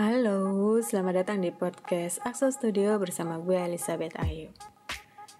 Halo, selamat datang di podcast Axel Studio bersama gue Elizabeth Ayu.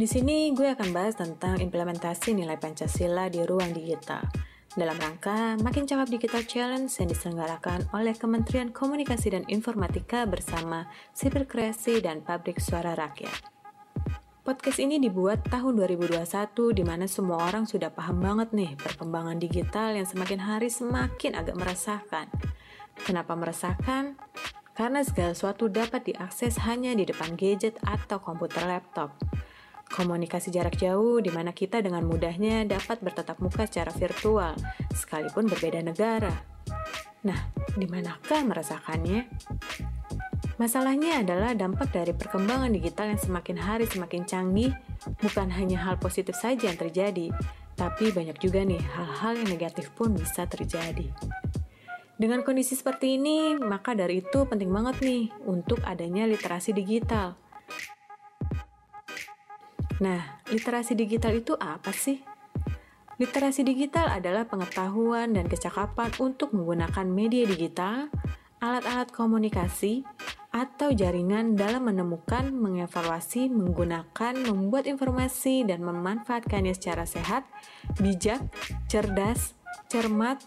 Di sini gue akan bahas tentang implementasi nilai Pancasila di ruang digital dalam rangka Makin Cakap Digital Challenge yang diselenggarakan oleh Kementerian Komunikasi dan Informatika bersama Sipil Kreasi dan Pabrik Suara Rakyat. Podcast ini dibuat tahun 2021 di mana semua orang sudah paham banget nih perkembangan digital yang semakin hari semakin agak meresahkan. Kenapa meresahkan? Karena segala sesuatu dapat diakses hanya di depan gadget atau komputer laptop. Komunikasi jarak jauh di mana kita dengan mudahnya dapat bertatap muka secara virtual, sekalipun berbeda negara. Nah, di manakah meresahkannya? Masalahnya adalah dampak dari perkembangan digital yang semakin hari semakin canggih, bukan hanya hal positif saja yang terjadi, tapi banyak juga nih hal-hal yang negatif pun bisa terjadi. Dengan kondisi seperti ini, maka dari itu penting banget nih untuk adanya literasi digital. Nah, literasi digital itu apa sih? Literasi digital adalah pengetahuan dan kecakapan untuk menggunakan media digital, alat-alat komunikasi, atau jaringan dalam menemukan, mengevaluasi, menggunakan, membuat informasi, dan memanfaatkannya secara sehat, bijak, cerdas, cermat,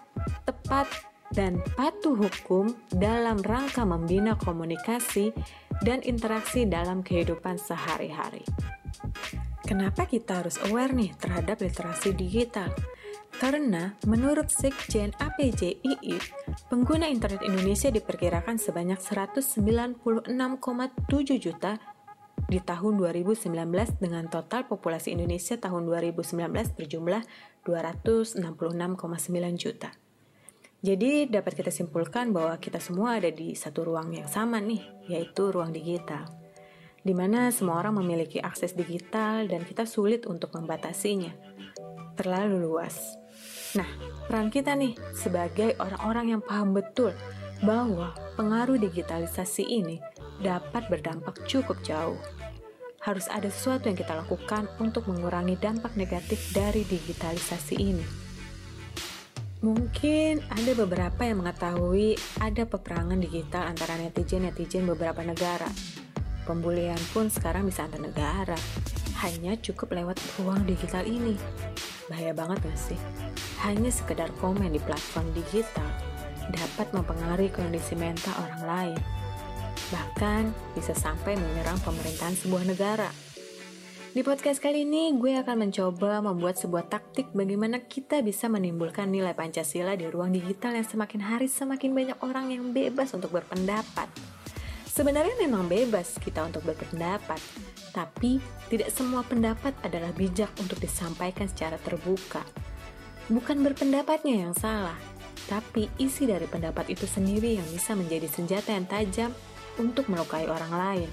tepat, dan patuh hukum dalam rangka membina komunikasi dan interaksi dalam kehidupan sehari-hari. Kenapa kita harus aware nih terhadap literasi digital? Karena menurut Sekjen APJII, pengguna internet Indonesia diperkirakan sebanyak 196,7 juta di tahun 2019 dengan total populasi Indonesia tahun 2019 berjumlah 266,9 juta. Jadi dapat kita simpulkan bahwa kita semua ada di satu ruang yang sama nih, yaitu ruang digital. Di mana semua orang memiliki akses digital dan kita sulit untuk membatasinya. Terlalu luas. Nah, peran kita nih sebagai orang-orang yang paham betul bahwa pengaruh digitalisasi ini dapat berdampak cukup jauh. Harus ada sesuatu yang kita lakukan untuk mengurangi dampak negatif dari digitalisasi ini. Mungkin ada beberapa yang mengetahui ada peperangan digital antara netizen-netizen beberapa negara. Pembulian pun sekarang bisa antar negara. Hanya cukup lewat ruang digital ini. Bahaya banget gak sih? hanya sekedar komen di platform digital dapat mempengaruhi kondisi mental orang lain, bahkan bisa sampai menyerang pemerintahan sebuah negara. Di podcast kali ini, gue akan mencoba membuat sebuah taktik bagaimana kita bisa menimbulkan nilai Pancasila di ruang digital yang semakin hari semakin banyak orang yang bebas untuk berpendapat. Sebenarnya memang bebas kita untuk berpendapat, tapi tidak semua pendapat adalah bijak untuk disampaikan secara terbuka. Bukan berpendapatnya yang salah, tapi isi dari pendapat itu sendiri yang bisa menjadi senjata yang tajam untuk melukai orang lain,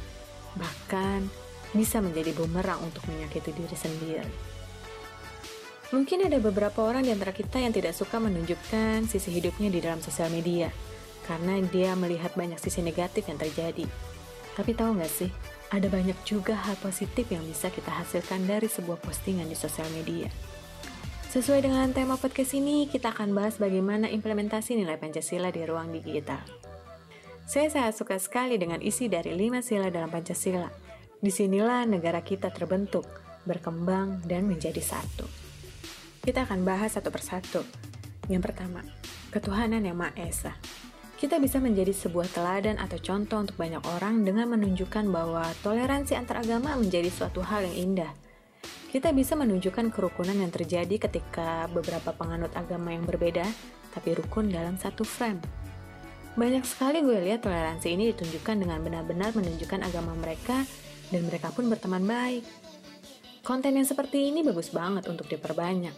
bahkan bisa menjadi bumerang untuk menyakiti diri sendiri. Mungkin ada beberapa orang di antara kita yang tidak suka menunjukkan sisi hidupnya di dalam sosial media, karena dia melihat banyak sisi negatif yang terjadi. Tapi tahu nggak sih, ada banyak juga hal positif yang bisa kita hasilkan dari sebuah postingan di sosial media. Sesuai dengan tema podcast ini, kita akan bahas bagaimana implementasi nilai Pancasila di ruang digital. Saya sangat suka sekali dengan isi dari lima sila dalam Pancasila. Di sinilah negara kita terbentuk, berkembang, dan menjadi satu. Kita akan bahas satu persatu. Yang pertama, ketuhanan yang Maha Esa. Kita bisa menjadi sebuah teladan atau contoh untuk banyak orang dengan menunjukkan bahwa toleransi antaragama menjadi suatu hal yang indah – kita bisa menunjukkan kerukunan yang terjadi ketika beberapa penganut agama yang berbeda, tapi rukun dalam satu frame. Banyak sekali gue lihat toleransi ini ditunjukkan dengan benar-benar menunjukkan agama mereka dan mereka pun berteman baik. Konten yang seperti ini bagus banget untuk diperbanyak,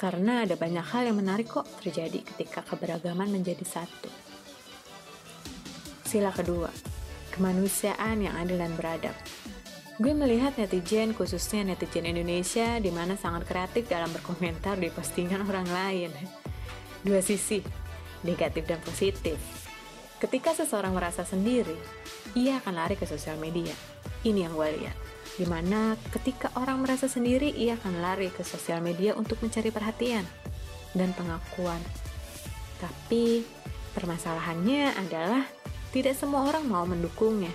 karena ada banyak hal yang menarik kok terjadi ketika keberagaman menjadi satu. Sila kedua, kemanusiaan yang adil dan beradab. Gue melihat netizen, khususnya netizen Indonesia, di mana sangat kreatif dalam berkomentar di postingan orang lain. Dua sisi, negatif dan positif. Ketika seseorang merasa sendiri, ia akan lari ke sosial media. Ini yang gue lihat. Di mana ketika orang merasa sendiri, ia akan lari ke sosial media untuk mencari perhatian dan pengakuan. Tapi permasalahannya adalah tidak semua orang mau mendukungnya.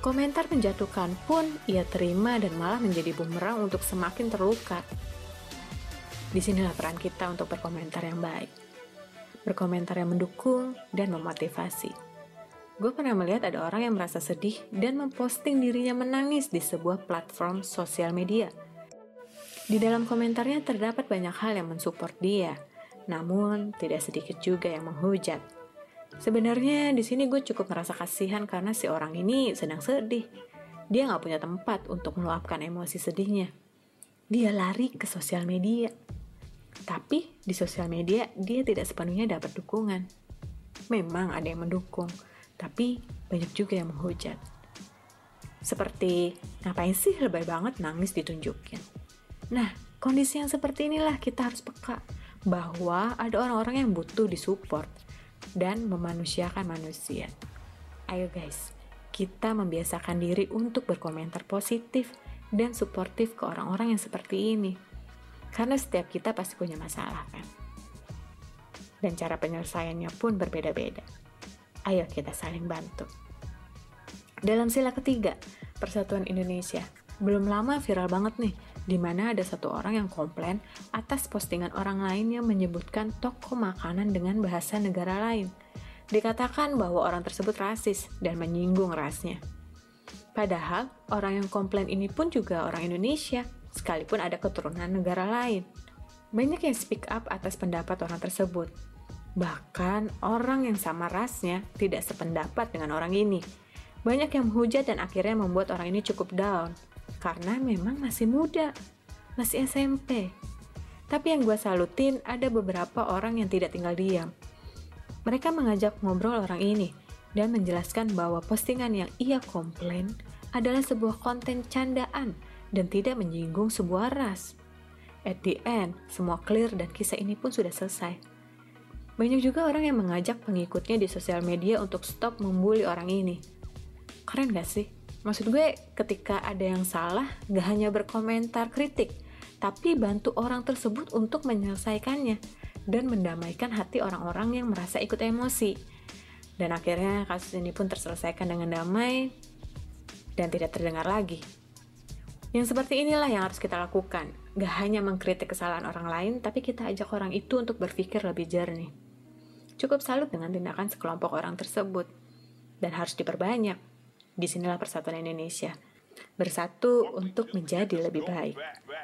Komentar menjatuhkan pun ia terima dan malah menjadi bumerang untuk semakin terluka. Di sinilah peran kita untuk berkomentar yang baik. Berkomentar yang mendukung dan memotivasi. Gue pernah melihat ada orang yang merasa sedih dan memposting dirinya menangis di sebuah platform sosial media. Di dalam komentarnya terdapat banyak hal yang mensupport dia, namun tidak sedikit juga yang menghujat. Sebenarnya di sini gue cukup merasa kasihan karena si orang ini sedang sedih. Dia nggak punya tempat untuk meluapkan emosi sedihnya. Dia lari ke sosial media. Tapi di sosial media dia tidak sepenuhnya dapat dukungan. Memang ada yang mendukung, tapi banyak juga yang menghujat. Seperti, ngapain sih lebay banget nangis ditunjukin? Nah, kondisi yang seperti inilah kita harus peka bahwa ada orang-orang yang butuh disupport dan memanusiakan manusia. Ayo guys, kita membiasakan diri untuk berkomentar positif dan suportif ke orang-orang yang seperti ini. Karena setiap kita pasti punya masalah kan. Dan cara penyelesaiannya pun berbeda-beda. Ayo kita saling bantu. Dalam sila ketiga, Persatuan Indonesia, belum lama viral banget nih, di mana ada satu orang yang komplain atas postingan orang lain yang menyebutkan toko makanan dengan bahasa negara lain. Dikatakan bahwa orang tersebut rasis dan menyinggung rasnya. Padahal orang yang komplain ini pun juga orang Indonesia, sekalipun ada keturunan negara lain. Banyak yang speak up atas pendapat orang tersebut, Bahkan orang yang sama rasnya tidak sependapat dengan orang ini. Banyak yang menghujat dan akhirnya membuat orang ini cukup down. Karena memang masih muda, masih SMP. Tapi yang gue salutin ada beberapa orang yang tidak tinggal diam. Mereka mengajak ngobrol orang ini dan menjelaskan bahwa postingan yang ia komplain adalah sebuah konten candaan dan tidak menyinggung sebuah ras. At the end, semua clear dan kisah ini pun sudah selesai. Banyak juga orang yang mengajak pengikutnya di sosial media untuk stop membuli orang ini. Keren gak sih? Maksud gue ketika ada yang salah, gak hanya berkomentar kritik, tapi bantu orang tersebut untuk menyelesaikannya dan mendamaikan hati orang-orang yang merasa ikut emosi. Dan akhirnya kasus ini pun terselesaikan dengan damai dan tidak terdengar lagi. Yang seperti inilah yang harus kita lakukan. Gak hanya mengkritik kesalahan orang lain, tapi kita ajak orang itu untuk berpikir lebih jernih. Cukup salut dengan tindakan sekelompok orang tersebut. Dan harus diperbanyak. Di sinilah persatuan Indonesia. Bersatu untuk menjadi lebih baik.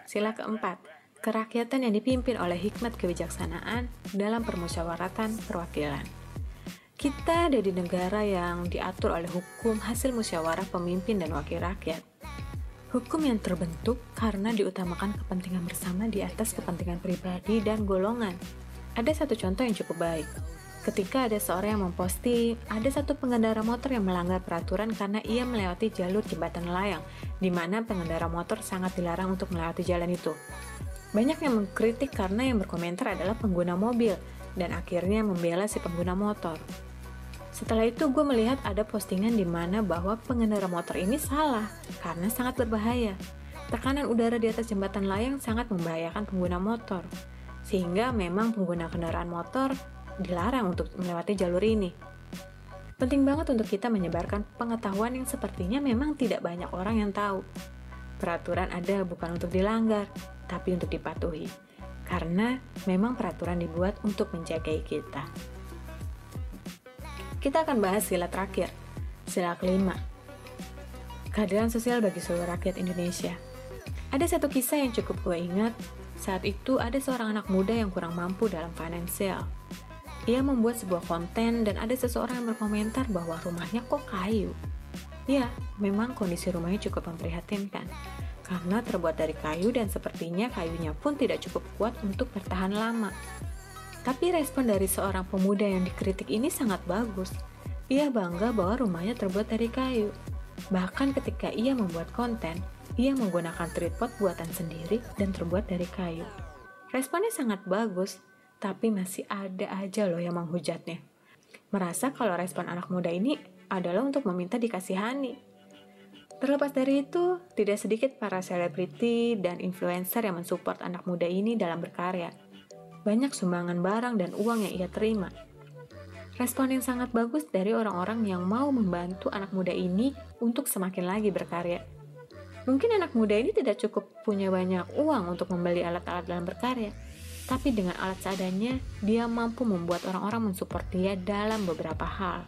Sila keempat, kerakyatan yang dipimpin oleh hikmat kebijaksanaan dalam permusyawaratan perwakilan. Kita ada di negara yang diatur oleh hukum hasil musyawarah pemimpin dan wakil rakyat. Hukum yang terbentuk karena diutamakan kepentingan bersama di atas kepentingan pribadi dan golongan. Ada satu contoh yang cukup baik ketika ada seorang yang memposting ada satu pengendara motor yang melanggar peraturan karena ia melewati jalur jembatan layang, di mana pengendara motor sangat dilarang untuk melewati jalan itu. Banyak yang mengkritik karena yang berkomentar adalah pengguna mobil, dan akhirnya membela si pengguna motor. Setelah itu gue melihat ada postingan di mana bahwa pengendara motor ini salah karena sangat berbahaya. Tekanan udara di atas jembatan layang sangat membahayakan pengguna motor. Sehingga memang pengguna kendaraan motor dilarang untuk melewati jalur ini. Penting banget untuk kita menyebarkan pengetahuan yang sepertinya memang tidak banyak orang yang tahu. Peraturan ada bukan untuk dilanggar, tapi untuk dipatuhi. Karena memang peraturan dibuat untuk menjaga kita. Kita akan bahas sila terakhir, sila kelima. Keadilan sosial bagi seluruh rakyat Indonesia. Ada satu kisah yang cukup gue ingat, saat itu ada seorang anak muda yang kurang mampu dalam finansial. Ia membuat sebuah konten dan ada seseorang yang berkomentar bahwa rumahnya kok kayu. Ya, memang kondisi rumahnya cukup memprihatinkan. Karena terbuat dari kayu dan sepertinya kayunya pun tidak cukup kuat untuk bertahan lama. Tapi respon dari seorang pemuda yang dikritik ini sangat bagus. Ia bangga bahwa rumahnya terbuat dari kayu. Bahkan ketika ia membuat konten, ia menggunakan tripod buatan sendiri dan terbuat dari kayu. Responnya sangat bagus, tapi masih ada aja loh yang menghujatnya. Merasa kalau respon anak muda ini adalah untuk meminta dikasihani. Terlepas dari itu, tidak sedikit para selebriti dan influencer yang mensupport anak muda ini dalam berkarya. Banyak sumbangan barang dan uang yang ia terima. Respon yang sangat bagus dari orang-orang yang mau membantu anak muda ini untuk semakin lagi berkarya. Mungkin anak muda ini tidak cukup punya banyak uang untuk membeli alat-alat dalam berkarya, tapi dengan alat seadanya, dia mampu membuat orang-orang mensupport dia dalam beberapa hal.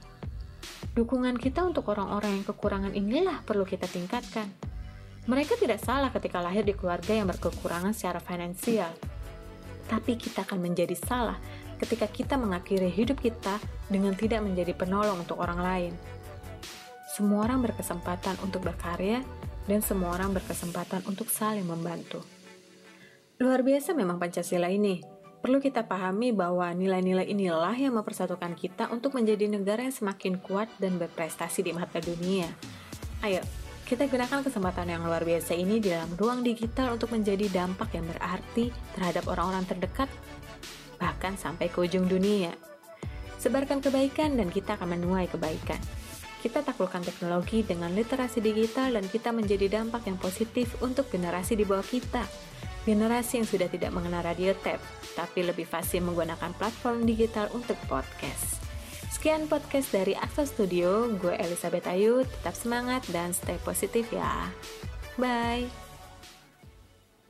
Dukungan kita untuk orang-orang yang kekurangan inilah perlu kita tingkatkan. Mereka tidak salah ketika lahir di keluarga yang berkekurangan secara finansial, tapi kita akan menjadi salah ketika kita mengakhiri hidup kita dengan tidak menjadi penolong untuk orang lain. Semua orang berkesempatan untuk berkarya, dan semua orang berkesempatan untuk saling membantu. Luar biasa memang Pancasila ini. Perlu kita pahami bahwa nilai-nilai inilah yang mempersatukan kita untuk menjadi negara yang semakin kuat dan berprestasi di mata dunia. Ayo, kita gunakan kesempatan yang luar biasa ini di dalam ruang digital untuk menjadi dampak yang berarti terhadap orang-orang terdekat bahkan sampai ke ujung dunia. Sebarkan kebaikan dan kita akan menuai kebaikan. Kita taklukkan teknologi dengan literasi digital dan kita menjadi dampak yang positif untuk generasi di bawah kita. Generasi yang sudah tidak mengenal radio tape, tapi lebih fasih menggunakan platform digital untuk podcast. Sekian podcast dari Aksa Studio, gue Elizabeth Ayu, tetap semangat dan stay positif ya. Bye!